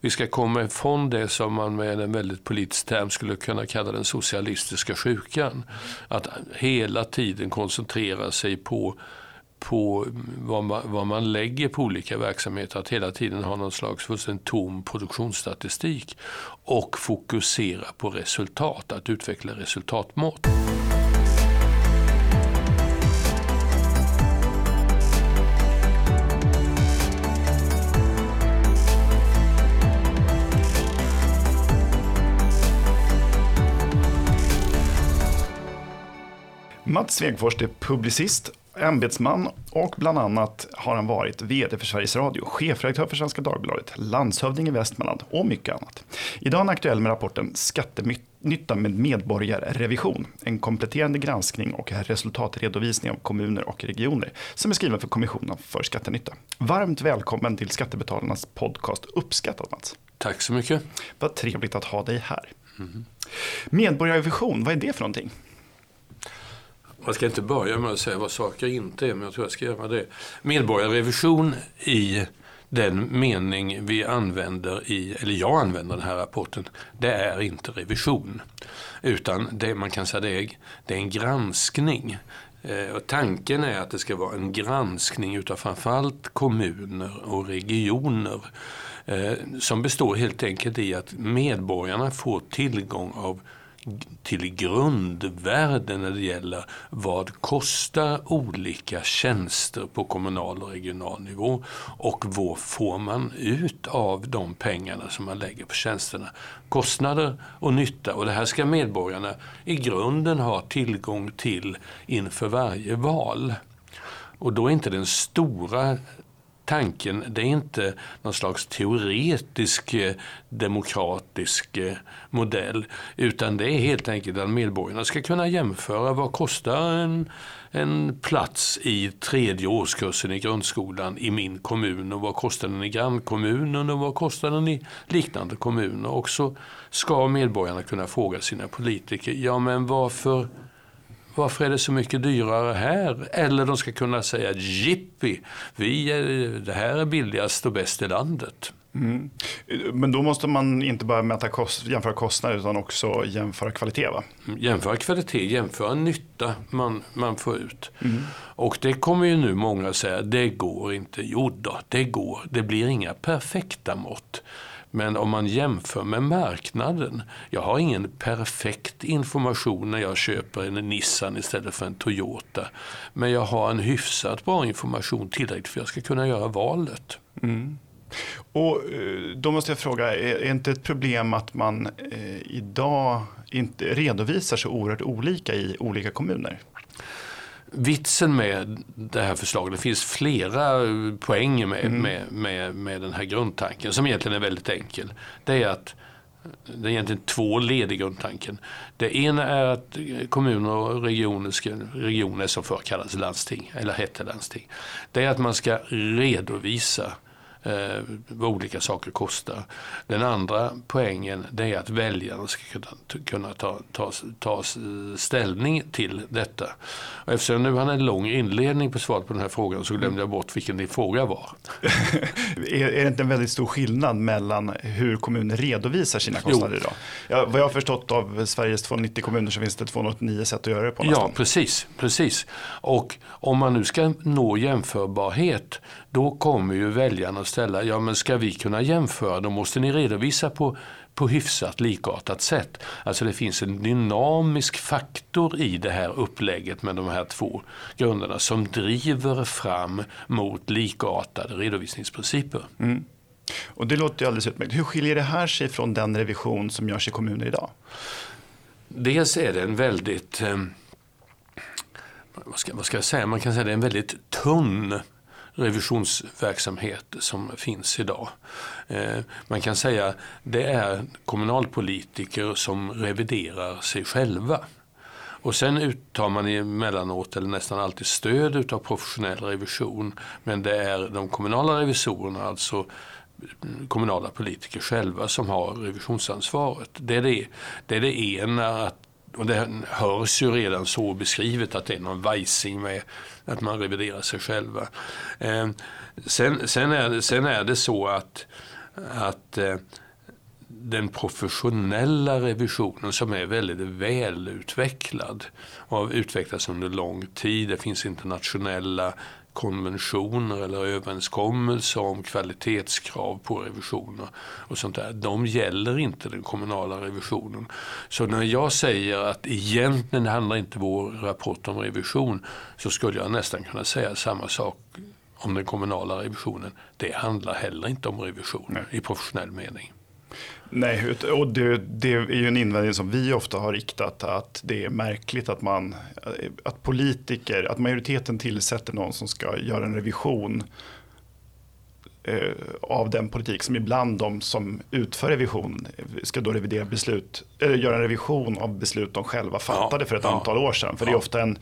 Vi ska komma ifrån det som man med en väldigt politisk term skulle kunna kalla den socialistiska sjukan. Att hela tiden koncentrera sig på, på vad, man, vad man lägger på olika verksamheter. Att hela tiden ha någon slags fullständigt tom produktionsstatistik. Och fokusera på resultat, att utveckla resultatmått. Mats Svegfors är publicist, ämbetsman och bland annat har han varit vd för Sveriges Radio, chefredaktör för Svenska Dagbladet, landshövding i Västmanland och mycket annat. Idag är han aktuell med rapporten Skattenytta med medborgarrevision, en kompletterande granskning och resultatredovisning av kommuner och regioner som är skriven för Kommissionen för skattenytta. Varmt välkommen till Skattebetalarnas podcast Uppskattat Mats. Tack så mycket. Vad trevligt att ha dig här. Mm. Medborgarrevision, vad är det för någonting? Man ska inte börja med att säga vad saker inte är, men jag tror jag ska göra det. Medborgarrevision i den mening vi använder i, eller jag använder den här rapporten, det är inte revision. Utan det man kan säga det är, det är en granskning. Eh, och tanken är att det ska vara en granskning utav framförallt kommuner och regioner. Eh, som består helt enkelt i att medborgarna får tillgång av till grundvärden när det gäller vad kostar olika tjänster på kommunal och regional nivå och vad får man ut av de pengarna som man lägger på tjänsterna. Kostnader och nytta och det här ska medborgarna i grunden ha tillgång till inför varje val. Och då är inte den stora tanken det är inte någon slags teoretisk eh, demokratisk eh, modell. Utan det är helt enkelt att medborgarna ska kunna jämföra vad kostar en, en plats i tredje årskursen i grundskolan i min kommun och vad kostar den i grannkommunen och vad kostar den i liknande kommuner. Och så ska medborgarna kunna fråga sina politiker, ja men varför varför är det så mycket dyrare här? Eller de ska kunna säga jippi, vi är, det här är billigast och bäst i landet. Mm. Men då måste man inte bara mäta kost, jämföra kostnader utan också jämföra kvalitet va? Mm, jämföra kvalitet, jämföra nytta man, man får ut. Mm. Och det kommer ju nu många säga, det går inte. Jo då, det går. Det blir inga perfekta mått. Men om man jämför med marknaden. Jag har ingen perfekt information när jag köper en Nissan istället för en Toyota. Men jag har en hyfsat bra information tillräckligt för att jag ska kunna göra valet. Mm. Och eh, då måste jag fråga, är inte ett problem att man eh, idag inte redovisar så oerhört olika i olika kommuner? Vitsen med det här förslaget, det finns flera poänger med, mm. med, med, med den här grundtanken som egentligen är väldigt enkel. Det är att det är egentligen två led i grundtanken. Det ena är att kommuner och regioner, ska, regioner som förr kallades landsting, eller hette landsting. Det är att man ska redovisa eh, vad olika saker kostar. Den andra poängen det är att väljarna ska kunna, kunna ta, ta, ta ställning till detta. Och eftersom nu han en lång inledning på svaret på den här frågan så glömde jag bort vilken din fråga var. är, är det inte en väldigt stor skillnad mellan hur kommuner redovisar sina kostnader jo. idag? Ja, vad jag har förstått av Sveriges 290 kommuner så finns det 289 sätt att göra det på. Nästan. Ja, precis, precis. Och om man nu ska nå jämförbarhet då kommer ju väljarna att ställa, ja men ska vi kunna jämföra då måste ni redovisa på, på hyfsat likartat sätt. Alltså det finns en dynamisk faktor i det här upplägget med de här två grunderna som driver fram mot likartade redovisningsprinciper. Mm. Och det låter ju alldeles utmärkt. Hur skiljer det här sig från den revision som görs i kommuner idag? Dels är det en väldigt, eh, vad, ska, vad ska jag säga, man kan säga det är en väldigt tunn revisionsverksamhet som finns idag. Eh, man kan säga det är kommunalpolitiker som reviderar sig själva. Och sen uttar man emellanåt, eller nästan alltid, stöd av professionell revision. Men det är de kommunala revisorerna, alltså mm, kommunala politiker själva, som har revisionsansvaret. Det är det, det, är det ena, att och det hörs ju redan så beskrivet att det är någon vajsing med att man reviderar sig själva. Eh, sen, sen, är, sen är det så att att eh, den professionella revisionen som är väldigt välutvecklad och har utvecklats under lång tid. Det finns internationella konventioner eller överenskommelser om kvalitetskrav på revisioner och sånt där. De gäller inte den kommunala revisionen. Så när jag säger att egentligen handlar inte vår rapport om revision så skulle jag nästan kunna säga samma sak om den kommunala revisionen. Det handlar heller inte om revision Nej. i professionell mening. Nej, och det, det, är ju en invändning som vi ofta har riktat att det är märkligt att man att politiker, att majoriteten tillsätter någon som ska göra en revision av den politik som ibland de som utför revision ska då revidera beslut, eller göra en revision av beslut de själva fattade ja, för ett ja, antal år sedan. För ja. det är ofta en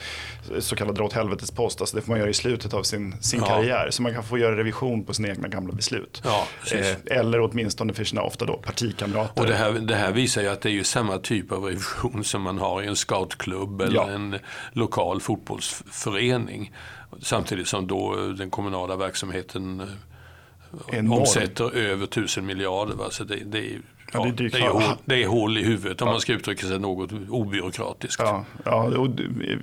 så kallad dra åt helvetes post, alltså det får man göra i slutet av sin, sin karriär. Så man kan få göra revision på sina egna gamla beslut. Eh, eller åtminstone för sina ofta då partikamrater. Och det här, det här visar ju att det är ju samma typ av revision som man har i en scoutklubb eller en lokal fotbollsförening. Samtidigt som då den kommunala verksamheten Enorm. omsätter över tusen miljarder. Va? Så det, det, är, ja, det, är, det, är hål, det är hål i huvudet om ja. man ska uttrycka sig något obyråkratiskt. Ja, ja,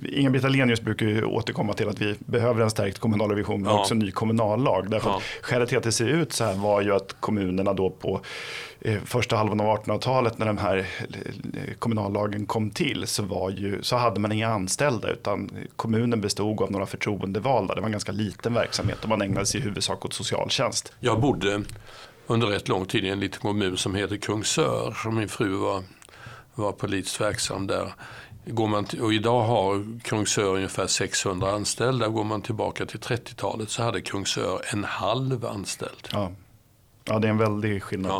Inga-Britt Ahlenius brukar ju återkomma till att vi behöver en stärkt kommunal revision men ja. också en ny kommunallag. Därför ja. Skälet till att det ser ut så här var ju att kommunerna då på Eh, första halvan av 1800-talet när den här kommunallagen kom till så, var ju, så hade man inga anställda utan kommunen bestod av några förtroendevalda. Det var en ganska liten verksamhet och man ägnade sig i huvudsak åt socialtjänst. Jag bodde under rätt lång tid i en liten kommun som heter Kungsör min fru var, var politiskt verksam där. Går man och idag har Kungsör ungefär 600 anställda. Går man tillbaka till 30-talet så hade Kungsör en halv anställd. Ja. Ja, det är en väldig skillnad.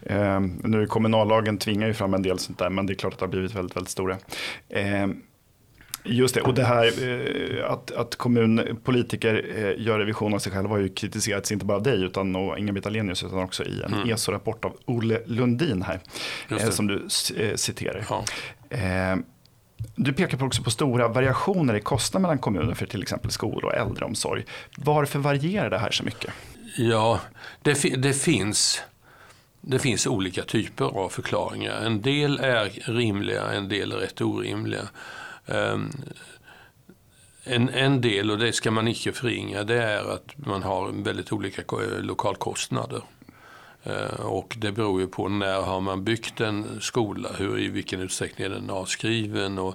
Ja. Eh, nu kommunallagen tvingar ju fram en del sånt där, men det är klart att det har blivit väldigt, väldigt stora. Eh, Just det, och det här eh, att, att kommunpolitiker eh, gör revision av sig själva har ju kritiserats inte bara av dig utan och Inga-Britt Ahlenius utan också i en mm. ESO-rapport av Olle Lundin här eh, som du citerar. Ja. Du pekar också på stora variationer i kostnader mellan kommuner för till exempel skolor och äldreomsorg. Varför varierar det här så mycket? Ja, det, det, finns, det finns olika typer av förklaringar. En del är rimliga, en del är rätt orimliga. Ehm, en, en del, och det ska man inte förringa, det är att man har väldigt olika eh, lokalkostnader. Ehm, och det beror ju på när har man byggt en skola, hur, i vilken utsträckning är den avskriven och,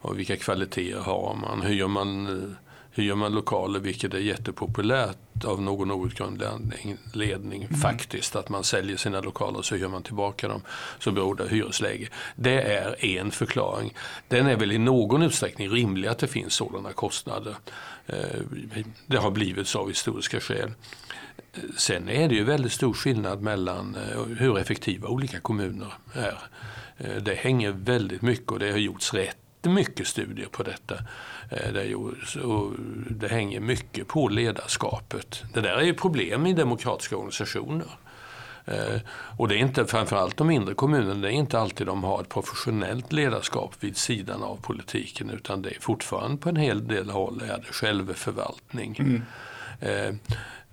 och vilka kvaliteter har man. Hyr man eh, hyr man lokaler, vilket är jättepopulärt av någon outgrundlig anledning mm. faktiskt, att man säljer sina lokaler och så hyr man tillbaka dem, så beror det hyresläge. Det är en förklaring. Den är väl i någon utsträckning rimlig att det finns sådana kostnader. Eh, det har blivit så av historiska skäl. Sen är det ju väldigt stor skillnad mellan eh, hur effektiva olika kommuner är. Eh, det hänger väldigt mycket och det har gjorts rätt mycket studier på detta. Eh, det, hänger mycket på ledarskapet. Det där är ju problem i demokratiska organisationer. Eh, och det är inte, framförallt de mindre kommunerna, det är inte alltid de har ett professionellt ledarskap vid sidan av politiken utan det är fortfarande på en hel del håll är det självförvaltning. Mm.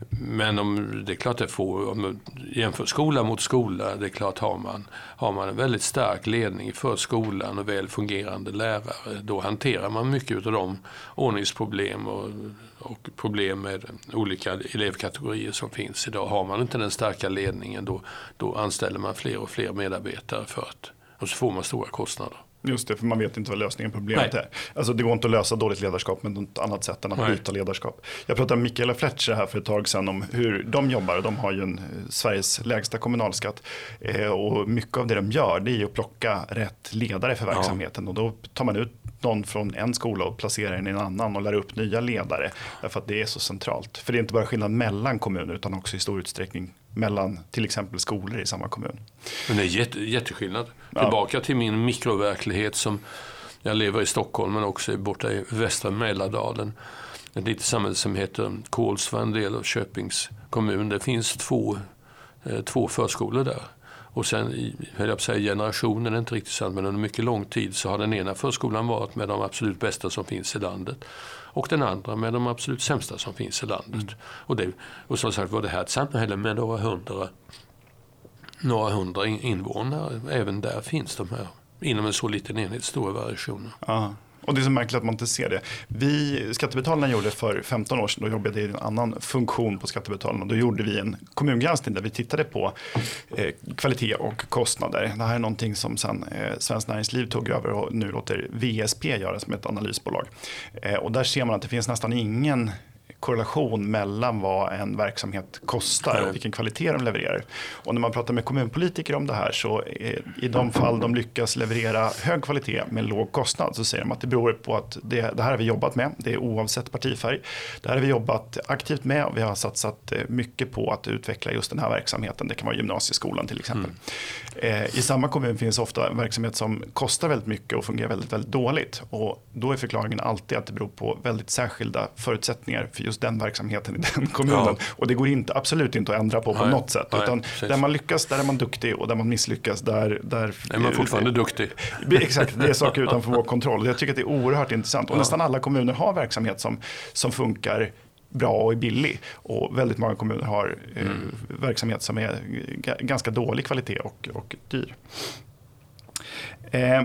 Men om, det är klart det får, om man jämför skola mot skola, det är klart har man, har man en väldigt stark ledning för skolan och väl fungerande lärare, då hanterar man mycket av de ordningsproblem och, och problem med olika elevkategorier som finns idag. Har man inte den starka ledningen då, då anställer man fler och fler medarbetare för att, och så får man stora kostnader. Just det, för man vet inte vad lösningen på problemet Nej. är. Alltså det går inte att lösa dåligt ledarskap med något annat sätt än att Nej. byta ledarskap. Jag pratade med Mikaela Fletcher här för ett tag sedan om hur de jobbar. De har ju en, eh, Sveriges lägsta kommunalskatt. Eh, och mycket av det de gör det är att plocka rätt ledare för verksamheten. Ja. Och då tar man ut någon från en skola och placerar den i en annan och lär upp nya ledare. Därför att det är så centralt. För det är inte bara skillnad mellan kommuner utan också i stor utsträckning mellan till exempel skolor i samma kommun. Men det är jätte, jätteskillnad. Ja. Tillbaka till min mikroverklighet som jag lever i Stockholm men också borta i västra Mälardalen. Ett litet samhälle som heter Kolsva, en del av Köpings kommun. Det finns två, eh, två förskolor där. Och sen, höll jag på att säga generationen är inte riktigt sant, men under mycket lång tid så har den ena förskolan varit med de absolut bästa som finns i landet och den andra med de absolut sämsta som finns i landet. Mm. Och, det, och som sagt var det här ett samhälle med några hundra några hundra invånare. Även där finns de här, inom en så liten enhet, stora variationer. Ja. Och det är så märkligt att man inte ser det. Vi, Skattebetalarna gjorde för 15 år sedan, då jobbade jag i en annan funktion på Skattebetalarna. Då gjorde vi en kommungranskning där vi tittade på eh, kvalitet och kostnader. Det här är någonting som sen eh, Svenskt Näringsliv tog över och nu låter VSP göra som ett analysbolag. Eh, och där ser man att det finns nästan ingen korrelation mellan vad en verksamhet kostar och vilken kvalitet de levererar. Och när man pratar med kommunpolitiker om det här så i de fall de lyckas leverera hög kvalitet med låg kostnad så säger de att det beror på att det, det här har vi jobbat med, det är oavsett partifärg. Det här har vi jobbat aktivt med och vi har satsat eh, mycket på att utveckla just den här verksamheten. Det kan vara gymnasieskolan till exempel. Mm. I samma kommun finns ofta en verksamhet som kostar väldigt mycket och fungerar väldigt, väldigt dåligt. Och då är förklaringen alltid att det beror på väldigt särskilda förutsättningar för just den verksamheten i den kommunen. Ja. Och det går inte, absolut inte att ändra på på nej, något sätt. Nej, utan precis. där man lyckas, där är man duktig och där man misslyckas, där... där är man fortfarande det, duktig. Exakt, det är saker utanför vår kontroll. Jag tycker att det är oerhört intressant. Och ja. nästan alla kommuner har verksamhet som, som funkar bra och är billig. Och väldigt många kommuner har eh, mm. verksamhet som är ganska dålig kvalitet och, och dyr. Eh,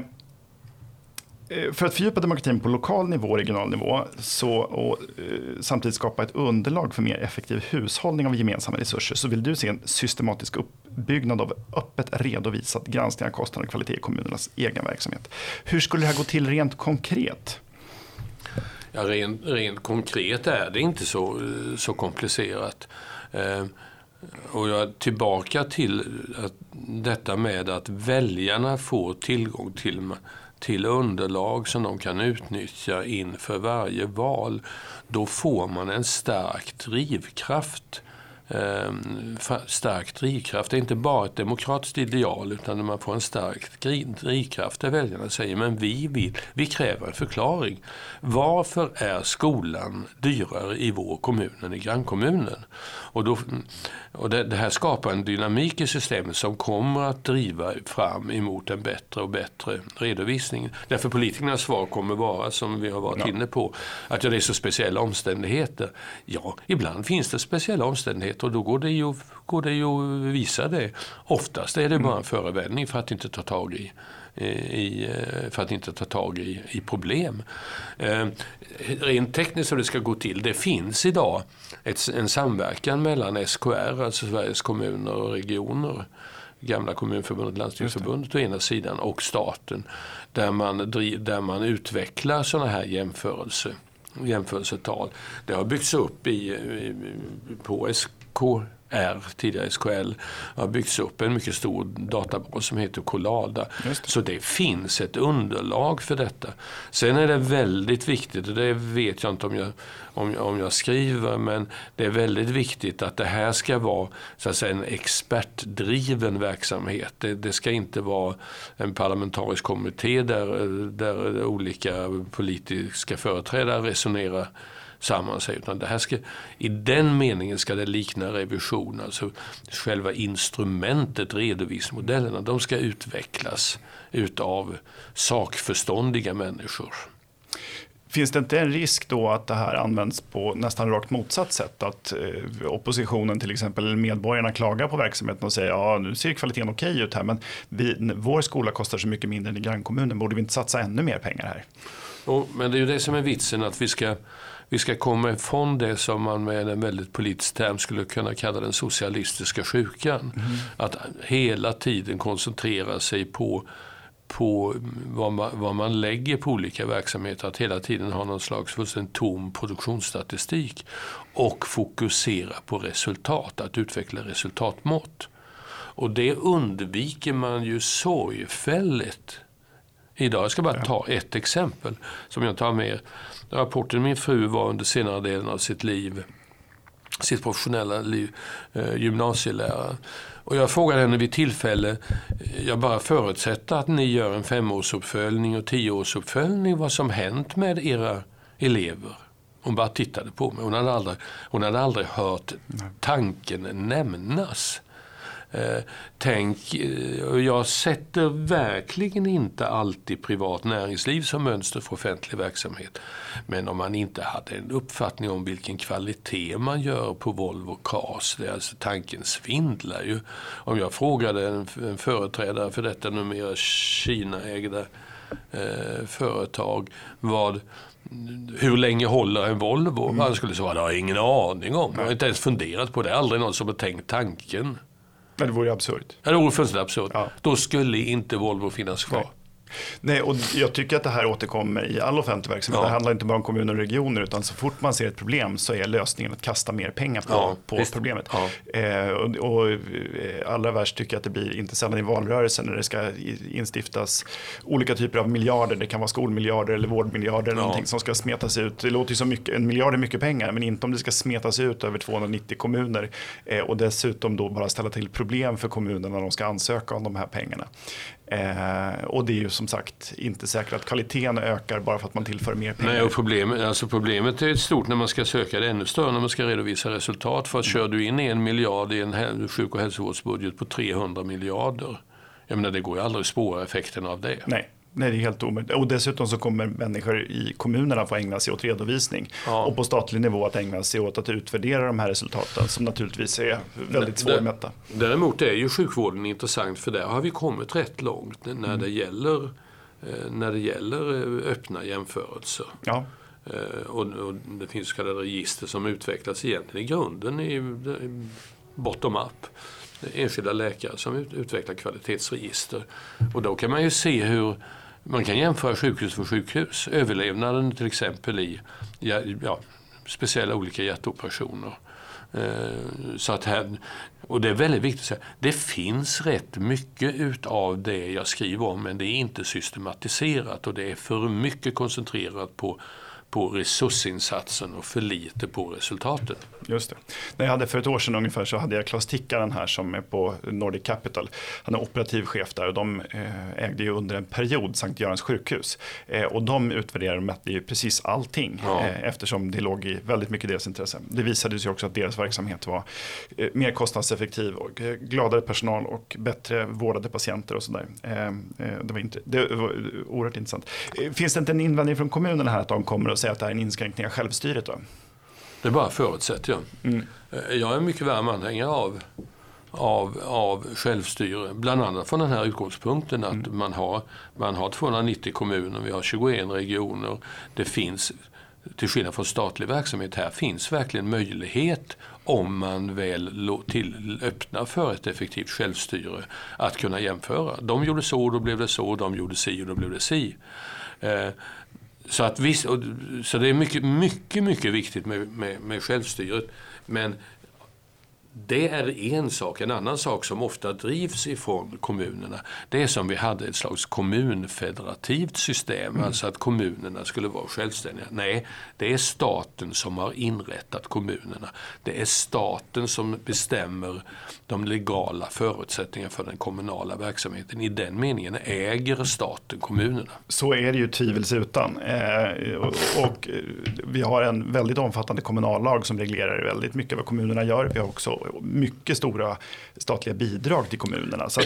Eh, för att fördjupa demokratin på lokal nivå och regional nivå så, och eh, samtidigt skapa ett underlag för mer effektiv hushållning av gemensamma resurser så vill du se en systematisk uppbyggnad av öppet redovisat granskning av kostnader och kvalitet i kommunernas egen verksamhet. Hur skulle det här gå till rent konkret? Ja, rent, rent konkret är det inte så, eh, så komplicerat. Eh, och jag tillbaka till eh, att detta med att väljarna får tillgång till till underlag som de kan utnyttja inför varje val, då får man en stark drivkraft eh, Ehm, stark drivkraft. Det är inte bara ett demokratiskt ideal utan man får en stark drivkraft där väljarna säger men vi, vill, vi kräver en förklaring. Varför är skolan dyrare i vår kommun än i grannkommunen? Och, då, och det, det, här skapar en dynamik i systemet som kommer att driva fram emot en bättre och bättre redovisning. Därför politikernas svar kommer vara, som vi har varit ja. inne på, att ja, det är så speciella omständigheter. Ja, ibland finns det speciella omständigheter och då går det ju, går det ju att visa det. Oftast är det bara en förevändning för att inte ta tag i i, eh, för att inte ta tag i, i problem. Eh, rent tekniskt hur det ska gå till, det finns idag ett, en samverkan mellan SKR, alltså Sveriges kommuner och regioner, gamla kommunförbundet, landstingsförbundet å ena sidan och staten, där man, där man utvecklar sådana här jämförelser jämförelsetal. Det har byggts upp i, i på SK, är, tidigare SKL, har byggts upp en mycket stor databas som heter Collada. Det. Så det finns ett underlag för detta. Sen är det väldigt viktigt, och det vet jag inte om jag, om, om jag skriver, men det är väldigt viktigt att det här ska vara så att säga, en expertdriven verksamhet. Det, det ska inte vara en parlamentarisk kommitté där, där olika politiska företrädare resonerar samman sig. Utan det här ska, I den meningen ska det likna revision. Alltså själva instrumentet, redovisningsmodellerna, de ska utvecklas utav sakförståndiga människor. Finns det inte en risk då att det här används på nästan rakt motsatt sätt? Att eh, oppositionen till exempel, eller medborgarna klagar på verksamheten och säger ja nu ser kvaliteten okej okay ut här men vi, vår skola kostar så mycket mindre än i grannkommunen, borde vi inte satsa ännu mer pengar här? Jo, men det är ju det som är vitsen att vi ska vi ska komma ifrån det som man med en väldigt politisk term skulle kunna kalla den socialistiska sjukan. Mm. Att hela tiden koncentrera sig på på vad man, vad man lägger på olika verksamheter. Att hela tiden ha någon slags fullständigt tom produktionsstatistik. Och fokusera på resultat, att utveckla resultatmått. Och det undviker man ju sorgfälligt idag. Jag ska bara ta ett exempel som jag tar med. Rapporten min fru var under senare delen av sitt liv, sitt professionella liv, eh, gymnasielärare. Och jag frågade henne vid tillfälle, jag bara förutsätter att ni gör en femårsuppföljning och tioårsuppföljning vad som hänt med era elever. Hon bara tittade på mig. Hon hade aldrig, hon hade aldrig hört tanken nämnas. Eh, tänk, eh, jag sätter verkligen inte alltid privat näringsliv som mönster för offentlig verksamhet. Men om man inte hade en uppfattning om vilken kvalitet man gör på Volvo Cars, det är alltså tanken svindlar ju. Om jag frågade en, en företrädare för detta numera Kina-ägda eh, företag vad hur länge håller en Volvo? Mm. Han skulle svara, det har jag ingen aning om. Jag har inte ens funderat på det. Aldrig någon som har tänkt tanken. Men det vore ju absurt. Ja, det vore fullständigt absurt. Ja. Då skulle inte Volvo finnas kvar. Nej. Nej, och jag tycker att det här återkommer i all offentlig verksamhet. Ja. Det handlar inte bara om kommuner och regioner utan så fort man ser ett problem så är lösningen att kasta mer pengar på, ja, på problemet. Ja. Eh, och, och eh, allra värst tycker jag att det blir, inte sällan i valrörelsen när det ska instiftas olika typer av miljarder. Det kan vara skolmiljarder eller vårdmiljarder eller någonting som ska smetas ut. Det låter ju som mycket, en miljard är mycket pengar men inte om det ska smetas ut över 290 kommuner eh, och dessutom då bara ställa till problem för kommunerna när de ska ansöka om de här pengarna. Eh, och det är ju som sagt inte säkert att kvaliteten ökar bara för att man tillför mer pengar. Nej, och problemet, alltså problemet är stort när man ska söka det ännu större när man ska redovisa resultat. För att kör du in en miljard i en sjuk och hälsovårdsbudget på 300 miljarder. Jag menar det går ju aldrig att spåra effekterna av det. Nej. Nej, det är helt omöjligt. Och dessutom så kommer människor i kommunerna få ägna sig åt redovisning. Ja. Och på statlig nivå att ägna sig åt att utvärdera de här resultaten som naturligtvis är väldigt svårmätta. Däremot är ju sjukvården intressant för där har vi kommit rätt långt när mm. det gäller, eh, när det gäller eh, öppna jämförelser. Ja. Eh, och, och det finns så kallade register som utvecklas egentligen i grunden i bottom up enskilda läkare som utvecklar kvalitetsregister. Och då kan man ju se hur man kan jämföra sjukhus för sjukhus. Överlevnaden till exempel i ja, speciella olika hjärtoperationer. Eh, så att här, och det är väldigt viktigt att säga, det finns rätt mycket utav det jag skriver om men det är inte systematiserat och det är för mycket koncentrerat på på resursinsatsen och för lite på resultatet. Just det. När jag hade för ett år sedan ungefär så hade jag Klas Tickaren här som är på Nordic Capital. Han är operativ chef där och de eh, ägde ju under en period Sankt Görans sjukhus. Eh, och de utvärderade och mätte ju precis allting ja. Eh, eftersom det låg i väldigt mycket deras intresse. Det visade sig också att deras verksamhet var mer kostnadseffektiv och gladare personal och bättre vårdade patienter och sådär. Det var, inte, det var oerhört intressant. Finns det inte en invändning från kommunerna här att de kommer att säga att det här är en inskränkning av självstyret? Då? Det bara förutsätter jag. Mm. Eh, jag är mycket varm anhängare av, av, av självstyre. Bland annat från den här utgångspunkten att mm. man, har, man har 290 kommuner, vi har 21 regioner. Det finns, till skillnad från statlig verksamhet, här finns verkligen möjlighet om man väl till, öppnar för ett effektivt självstyre att kunna jämföra. De gjorde så, då blev det så. De gjorde si och då blev det si. Eh, så, att visst, så det är mycket, mycket, mycket viktigt med, med, med självstyret. Men det är en sak. En annan sak som ofta drivs ifrån kommunerna, det är som vi hade ett slags kommunfederativt system, mm. alltså att kommunerna skulle vara självständiga. Nej, det är staten som har inrättat kommunerna. Det är staten som bestämmer de legala förutsättningarna för den kommunala verksamheten. I den meningen äger staten kommunerna. Så är det ju tvivelsutan. Eh, och, och vi har en väldigt omfattande kommunallag som reglerar väldigt mycket vad kommunerna gör. Vi har också mycket stora statliga bidrag till kommunerna. Så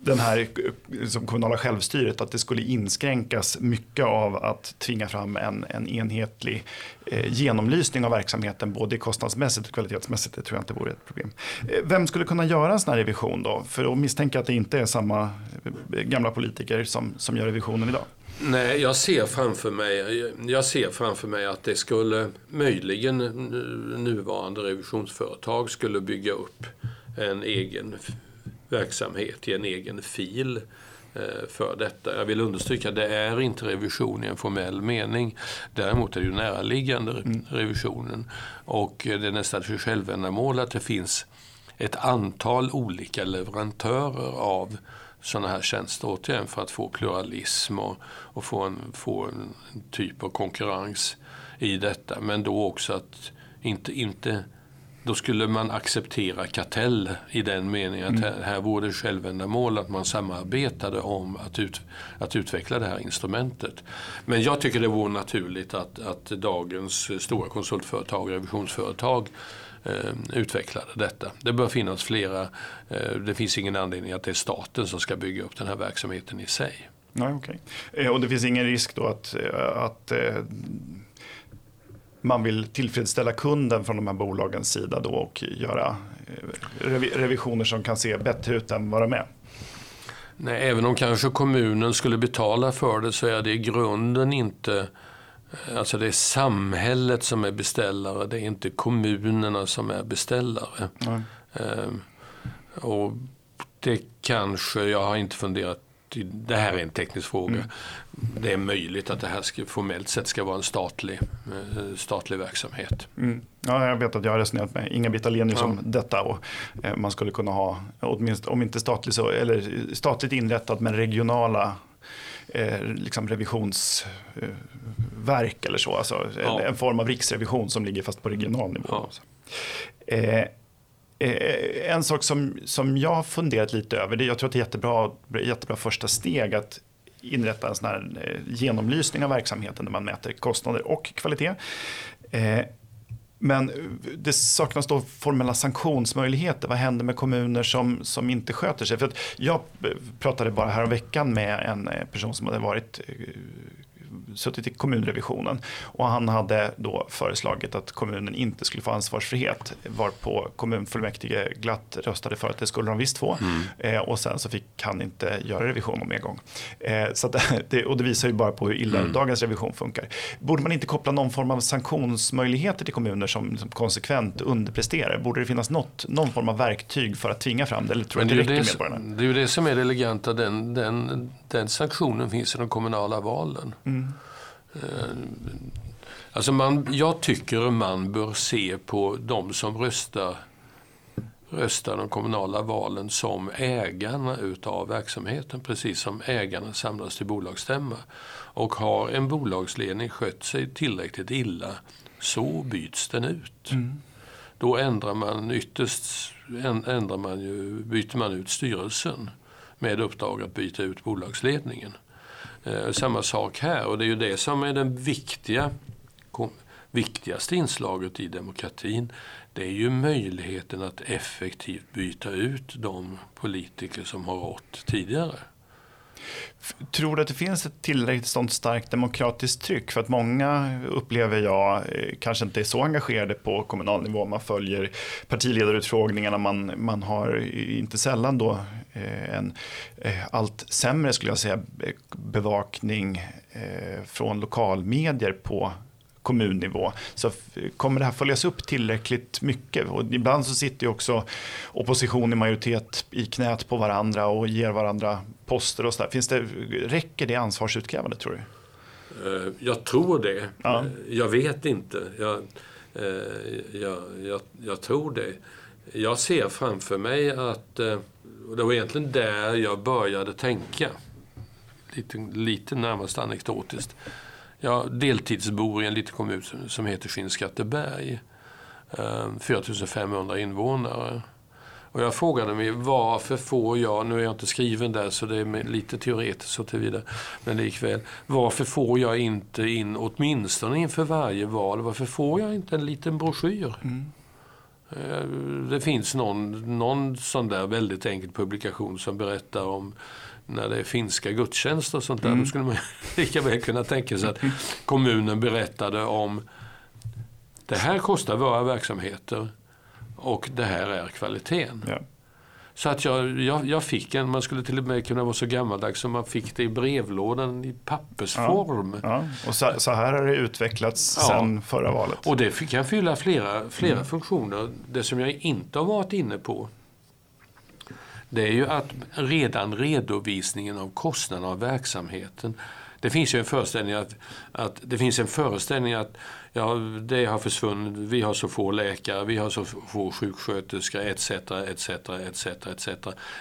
den här liksom, kommunala självstyret, att det skulle inskränkas mycket av att tvinga fram en, en enhetlig eh, genomlysning av verksamheten, både kostnadsmässigt och kvalitetsmässigt, det tror jag inte vore ett problem. Eh, vem skulle kunna göra en sån här revision då? För att misstänka att det inte är samma eh, gamla politiker som, som gör revisionen idag. Nej, jag ser framför mig, jag ser framför mig att det skulle möjligen nuvarande revisionsföretag skulle bygga upp en egen verksamhet i en egen fil eh, för detta. Jag vill understryka att det är inte revision i en formell mening. Däremot är det ju näraliggande mm. revisionen. Och det är nästan för självändamål att det finns ett antal olika leverantörer av sådana här tjänster återigen för att få pluralism och, och få, en, få en typ av konkurrens i detta. Men då också att inte, inte då skulle man acceptera kartell i den meningen att mm. här, här vore det självändamål att man samarbetade om att, ut, att utveckla det här instrumentet. Men jag tycker det vore naturligt att, att dagens stora konsultföretag och revisionsföretag utvecklade detta. Det bör finnas flera. det finns ingen anledning att det är staten som ska bygga upp den här verksamheten i sig. Nej, okay. Och det finns ingen risk då att, att man vill tillfredsställa kunden från de här bolagens sida då och göra revisioner som kan se bättre ut än vad de är? Nej, även om kanske kommunen skulle betala för det så är det i grunden inte Alltså det är samhället som är beställare, det är inte kommunerna som är beställare. Mm. Ehm, och det kanske, jag har inte funderat det här är en teknisk fråga. Mm. Det är möjligt att det här ska, formellt sett ska vara en statlig, eh, statlig verksamhet. Mm. Ja, jag vet att jag har resonerat med Inga-Britt Ahlenius ja. om detta. Och, eh, man skulle kunna ha, åtminstone, om inte statlig så, eller statligt inrättat men regionala eh, liksom revisionsverk eller så. Alltså ja. en, form av riksrevision som ligger fast på regional nivå. Ja. Eh, Eh, en sak som, som jag har funderat lite över, det, jag tror att det är jättebra, jättebra första steg att inrätta en sån här eh, genomlysning av verksamheten där man mäter kostnader och kvalitet. Men det saknas då formella sanktionsmöjligheter. Vad händer med kommuner som, som inte sköter sig? För jag pratade bara här veckan med en eh, person som hade varit eh, suttit i kommunrevisionen och han hade då föreslagit att kommunen inte skulle få ansvarsfrihet varpå kommunfullmäktige glatt röstade för att det skulle de visst få mm. eh, och sen så fick han inte göra revision om en gång. Eh, så det, och det visar ju bara på hur illa mm. dagens revision funkar. Borde man inte koppla någon form av sanktionsmöjligheter till kommuner som, som konsekvent underpresterar? Borde det finnas något, någon form av verktyg för att tvinga fram det? Eller tror Men det, det, det, det är ju det som är det eleganta, den, den, den sanktionen finns i de kommunala valen. Mm. Eh, alltså man, jag tycker man bör se på de som röstar, röstar de kommunala valen som ägarna utav verksamheten. Precis som ägarna samlas till bolagsstämma. Och har en bolagsledning skött sig tillräckligt illa så byts den ut. Mm. Då ändrar man ytterst ändrar man ju, byter man ut styrelsen med uppdrag att byta ut bolagsledningen. Eh, samma sak här och det är ju det som är det viktiga, viktigaste inslaget i demokratin. Det är ju möjligheten att effektivt byta ut de politiker som har rått tidigare. Tror du att det finns ett tillräckligt sånt starkt demokratiskt tryck? För att många upplever jag eh, kanske inte är så engagerade på kommunal nivå. Man följer partiledarutfrågningarna, man, man har inte sällan då en eh, allt sämre skulle jag säga bevakning från lokalmedier på kommunnivå. Så kommer det här följas upp tillräckligt mycket? Och ibland så sitter ju också opposition i majoritet i knät på varandra och ger varandra poster och sådär. Finns det, räcker det ansvarsutkrävande tror du? Eh, jag tror det. Ja. Eh, jag vet inte. Jag, eh, jag, jag, jag, tror det. Jag ser framför mig att, och det var egentligen där jag började tänka, lite, lite närmast anekdotiskt. Jag deltidsbor i en liten kommun som heter Skinnskatteberg. Ehm, 4500 invånare. Och jag frågade mig varför får jag, nu är jag inte skriven där så det är lite teoretiskt så tillvida, men likväl. Varför får jag inte in, åtminstone inför varje val, varför får jag inte en liten broschyr? Mm. Eh, det finns någon, någon sån där väldigt enkel publikation som berättar om när det är finska gudstjänster och sånt där. Mm. Då skulle man lika väl kunna tänka sig att kommunen berättade om det här kostar våra verksamheter och det här är kvaliteten. Ja. Så att jag, jag, jag, fick en, man skulle till och med kunna vara så gammaldags som man fick det i brevlådan i pappersform. Ja, ja. Och så, så, här har det utvecklats ja. sedan förra valet. Och det kan fylla flera, flera mm. funktioner. Det som jag inte har varit inne på det är ju att redan redovisningen av kostnaderna av verksamheten det finns ju en föreställning att, att, det finns en föreställning att ja, det har försvunnit, vi har så få läkare, vi har så få sjuksköterskor etc. etc. etc. etc.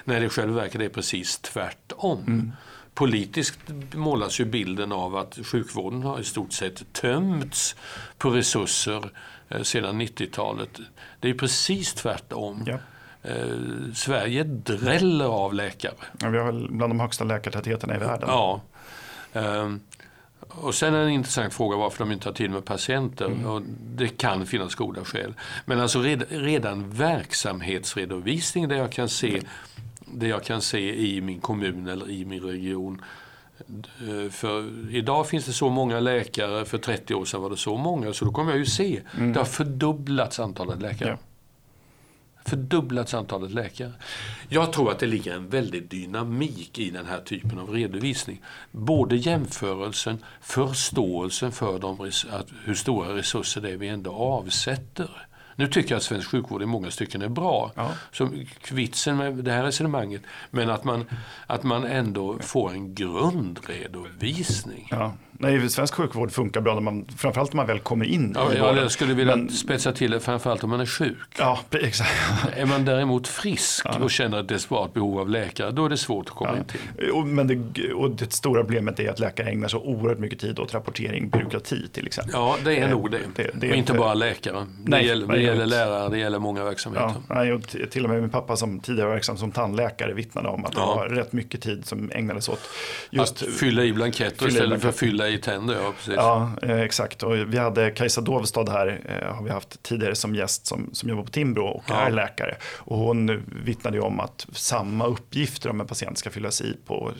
När det i själva verket är precis tvärtom. Mm. Politiskt målas ju bilden av att sjukvården har i stort sett tömts på resurser eh, sedan 90-talet. Det är precis tvärtom. Ja. Eh, Sverige dräller av läkare. Ja, vi har väl bland de högsta läkartätheterna i världen. Ja. Um, Och sen är det en intressant fråga varför de inte har tid med patienter. Mm. Och det kan finnas goda skäl. Men alltså redan verksamhetsredovisning där jag kan se det jag kan se i min kommun eller i min region. Eh, för idag finns det så många läkare, för 30 år sedan var det så många, så då kommer jag ju se. Mm. Det har fördubblats antalet läkare. Ja fördubblats antalet läkare. Jag tror att det ligger en väldig dynamik i den här typen av redovisning. Både jämförelsen, förståelsen för de, hur stora resurser det är vi ändå avsätter nu tycker jag att svensk sjukvård i många stycken är bra. Ja. Så vitsen med det här resonemanget, men att man, att man ändå får en grundredovisning. Ja. Nej, svensk sjukvård funkar bra, när man, framförallt när man väl kommer in ja, i vården. Jag skulle vilja men, spetsa till det, framförallt om man är sjuk. Ja, exakt. Är man däremot frisk ja. och känner ett desperat behov av läkare, då är det svårt att komma ja. in till. Och, men det, och det stora problemet är att läkare ägnar så oerhört mycket tid åt rapportering, byråkrati till exempel. Ja, det är eh, nog det. det, det och inte bara läkare. Det nej, gäller, det gäller lärare, det gäller många verksamheter. Ja, till och med min pappa som tidigare var verksam som tandläkare vittnade om att det var rätt mycket tid som ägnades åt just att fylla i blanketter fylla istället för att fylla i tänder. Ja, precis. Ja, eh, exakt. Och vi hade Kajsa Dovstad här, eh, har vi haft tidigare som gäst som, som jobbar på Timbro och ja. är läkare. Och hon vittnade om att samma uppgifter om en patient ska fyllas i på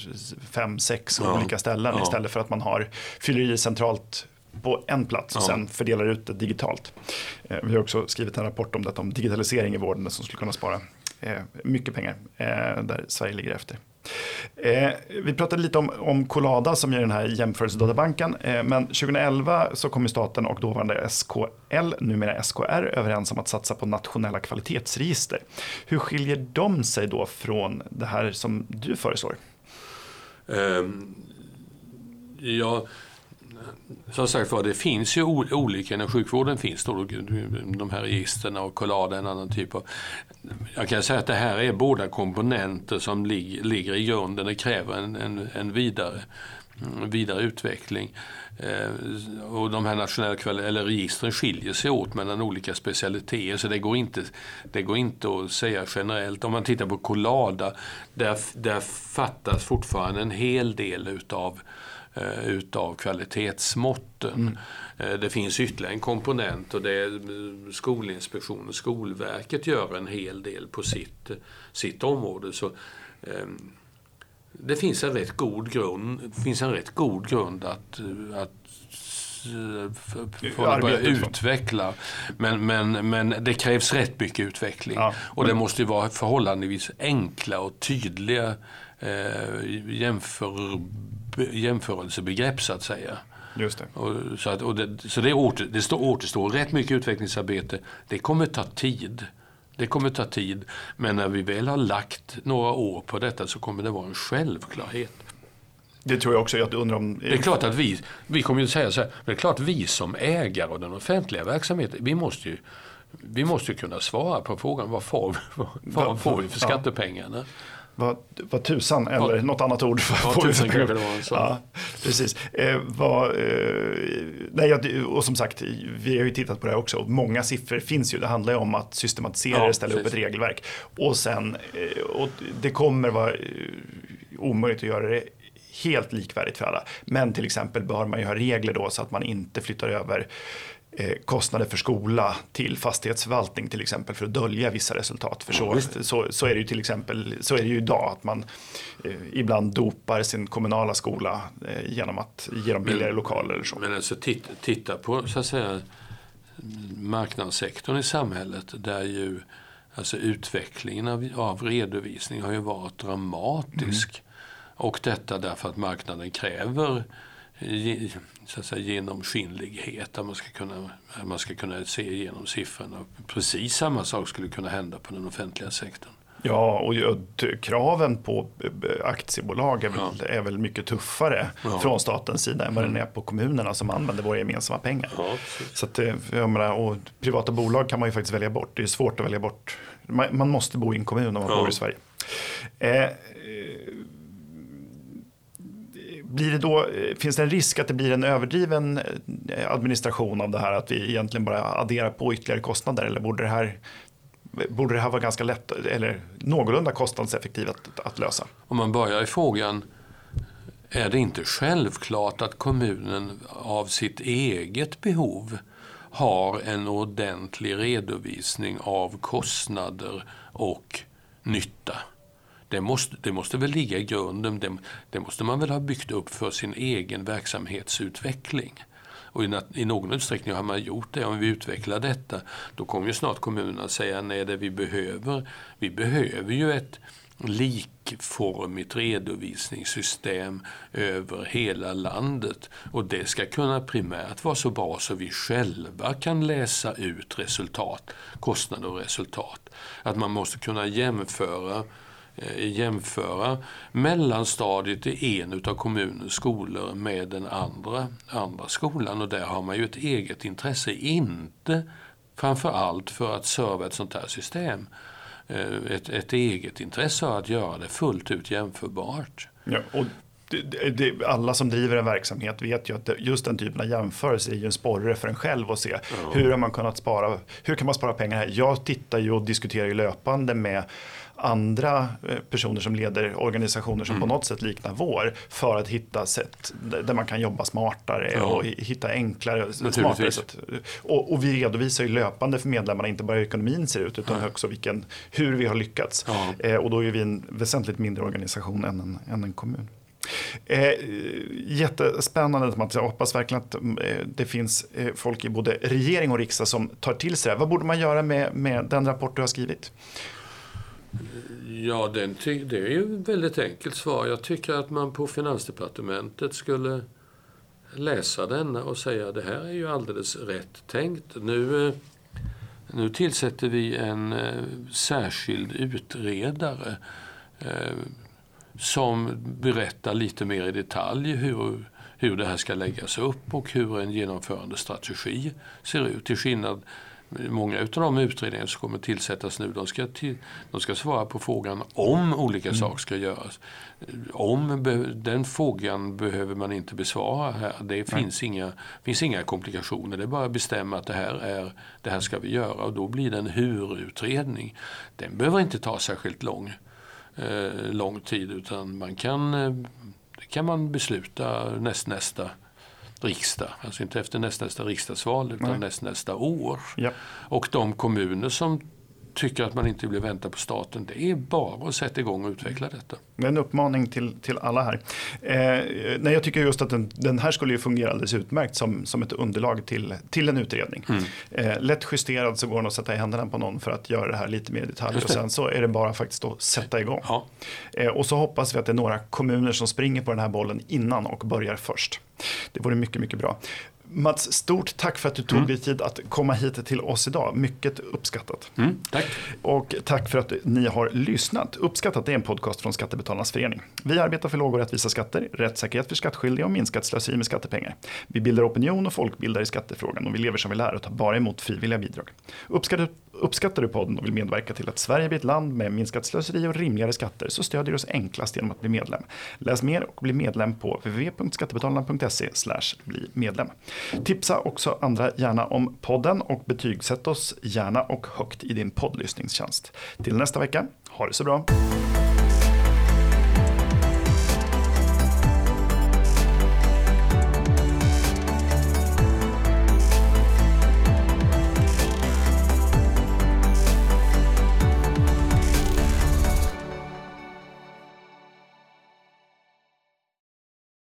fem, sex olika ställen istället för att man har fyller i centralt på en plats och ja. sen fördelar ut det digitalt. Eh, vi har också skrivit en rapport om detta om digitalisering i vården som skulle kunna spara mycket pengar där Sverige ligger efter. Eh, vi pratade lite om, om Colada som är den här jämförelsedatabanken. Eh, men 2011 så kom staten och dåvarande SKL, numera SKR, överens om att satsa på nationella kvalitetsregister. Hur skiljer de sig då från det här som du föreslår? Um, ja, som sagt var, det finns ju olika, inom sjukvården finns då de här registren och Collada en annan typ av. Jag kan säga att det här är båda komponenter som ligger i grunden. Det kräver en, en, en vidare, mm, vidare utveckling. Eh, och de här nationella eller registren skiljer sig åt mellan olika specialiteter så det går inte, det går inte att säga generellt. Om man tittar på Collada, där, där fattas fortfarande en hel del utav utav kvalitetsmåtten. Mm. Eh, det finns ytterligare en komponent och det är eh, Skolinspektionen, Skolverket gör en hel del på sitt, sitt område. Så, ehm, det finns en rätt god grund, finns en rätt god grund att, att för att börja utveckla. Men, men, men det krävs rätt mycket utveckling. Ja. Och det måste ju vara förhållandevis enkla och tydliga eh, jämför jämförelsebegrepp så att säga. Just det. Och, så att, och det, så det, åter, det står, återstår rätt mycket utvecklingsarbete. Det kommer ta tid. Det kommer ta tid. Men när vi väl har lagt några år på detta så kommer det vara en självklarhet. Det tror jag också. Jag undrar om... Det är klart att vi, vi kommer ju säga så här, det är klart vi som ägare av den offentliga verksamheten, vi måste ju, vi måste kunna svara på frågan vad får, vad får vi för skattepengarna? Vad, vad tusan, eller vad, något annat ord. För vad tusan kanske det var. Så. Ja, precis. Eh, vad, eh, nej, och som sagt, vi har ju tittat på det här också. Många siffror finns ju. Det handlar ju om att systematisera ja, ställa precis. upp ett regelverk. Och sen, eh, och det kommer vara eh, omöjligt att göra det helt likvärdigt för alla. Men till exempel bör man ju ha regler då så att man inte flyttar över kostnader för skola till fastighetsförvaltning till exempel för att dölja vissa resultat. För så, så, så är det ju till exempel så är det ju idag att man eh, ibland dopar sin kommunala skola eh, genom att ge dem billigare men, lokaler. Eller så. Men alltså titta, titta på så att säga, marknadssektorn i samhället där ju alltså utvecklingen av, av redovisning har ju varit dramatisk. Mm. Och detta därför att marknaden kräver så att säga, genomskinlighet, att man ska, kunna, man ska kunna se igenom siffrorna. Precis samma sak skulle kunna hända på den offentliga sektorn. Ja, och kraven på eh, aktiebolag är väl, ja. är väl mycket tuffare ja. från statens sida än vad mm. den är på kommunerna som använder våra gemensamma pengar. Ja, så att, eh, jag menar, och privata bolag kan man ju faktiskt välja bort. Det är svårt att välja bort. Man, man måste bo i en kommun om man bor i Sverige. Eh, blir det då, eh, finns det en risk att det blir en överdriven eh, administration av det här? Att vi egentligen bara adderar på ytterligare kostnader? Eller borde det här, borde det här vara ganska lätt eller någorlunda kostnadseffektivt att, att lösa? Om man börjar i frågan är det inte självklart att kommunen av sitt eget behov har en ordentlig redovisning av kostnader och nytta. Det måste, det måste väl ligga i grunden. Det, det måste man väl ha byggt upp för sin egen verksamhetsutveckling. Och i, i, någon utsträckning har man gjort det. Om vi utvecklar detta, då kommer ju snart kommunerna säga nej, det vi behöver, vi behöver ju ett likformigt redovisningssystem över hela landet. Och det ska kunna primärt vara så bra så vi själva kan läsa ut resultat, kostnader och resultat. Att man måste kunna jämföra eh, Eh, jämföra mellanstadiet i en av kommunens skolor med den andra, andra skolan. Och där har man ju ett eget intresse, inte framför allt för att serva ett sånt här system eh, ett, ett eget intresse av att göra det fullt ut jämförbart. Ja, och det, det, alla som driver en verksamhet vet ju att just den typen av jämförelse är ju en sporre för en själv att se ja. hur har man kunnat spara, hur kan man spara pengar här? Jag tittar ju och diskuterar ju löpande med andra eh, personer som leder organisationer som mm. på något sätt liknar vår för att hitta sätt där man kan jobba smartare ja. och hitta enklare, smartare sätt. Och, och, vi redovisar ju löpande för medlemmarna inte bara hur ekonomin ser ut utan ja. också vilken, hur vi har lyckats. Ja. Eh, och då är vi en väsentligt mindre organisation än en, än en kommun. Eh, jättespännande liksom, Mats, jag hoppas verkligen att mm, eh, det finns eh, folk i både regering och riksdag som tar till sig det. Vad borde man göra med, med den rapport du har skrivit? Ja, den det är ju ett väldigt enkelt svar. Jag tycker att man på Finansdepartementet skulle läsa denna och säga att det här är ju alldeles rätt tänkt. Nu, eh, nu tillsätter vi en särskild utredare som berättar lite mer i detalj hur, hur det här ska läggas upp och hur en genomförande strategi ser ut. Till skillnad Många av de utredningar som kommer tillsättas nu de ska, till, de ska svara på frågan om olika mm. saker ska göras. Om den frågan behöver man inte besvara här. Det finns inga, finns inga komplikationer. Det är bara att bestämma att det här, är, det här ska vi göra och då blir det en hur-utredning. Den behöver inte ta särskilt lång, eh, lång tid utan man kan, eh, det kan man besluta näst, nästa riksdag. Alltså inte efter nästnästa riksdagsval utan Nej. nästnästa år. Ja. Och de kommuner som tycker att man inte vill vänta på staten, det är bara att sätta igång och utveckla detta. En uppmaning till, till alla här. Eh, nej, jag tycker just att den, den, här skulle ju fungera alldeles utmärkt som, som ett underlag till, till en utredning. Mm. Eh, lätt justerad så går den att sätta i händerna på någon för att göra det här lite mer i detalj. Och sen så är det bara faktiskt att sätta igång. Ja. Eh, och så hoppas vi att det är några kommuner som springer på den här bollen innan och börjar först. Det vore mycket, mycket bra. Mats, stort tack för att du tog mm. dig tid att komma hit till oss idag. Mycket uppskattat. Mm, tack. Och tack för att ni har lyssnat. Uppskattat är en podcast från Skattebetalarnas förening. Vi arbetar för låga och rättvisa skatter, rättssäkerhet för skattskyldiga och minskat slöseri med skattepengar. Vi bildar opinion och folkbildar i skattefrågan och vi lever som vi lär och tar bara emot frivilliga bidrag. Uppskattar, uppskattar du podden och vill medverka till att Sverige blir ett land med minskat slöseri och rimligare skatter så stödjer du oss enklast genom att bli medlem. Läs mer och bli medlem på www.skattebetalarna.se bli medlem. Tipsa också andra gärna om podden och betygsätt oss gärna och högt i din poddlyssningstjänst. Till nästa vecka, ha det så bra!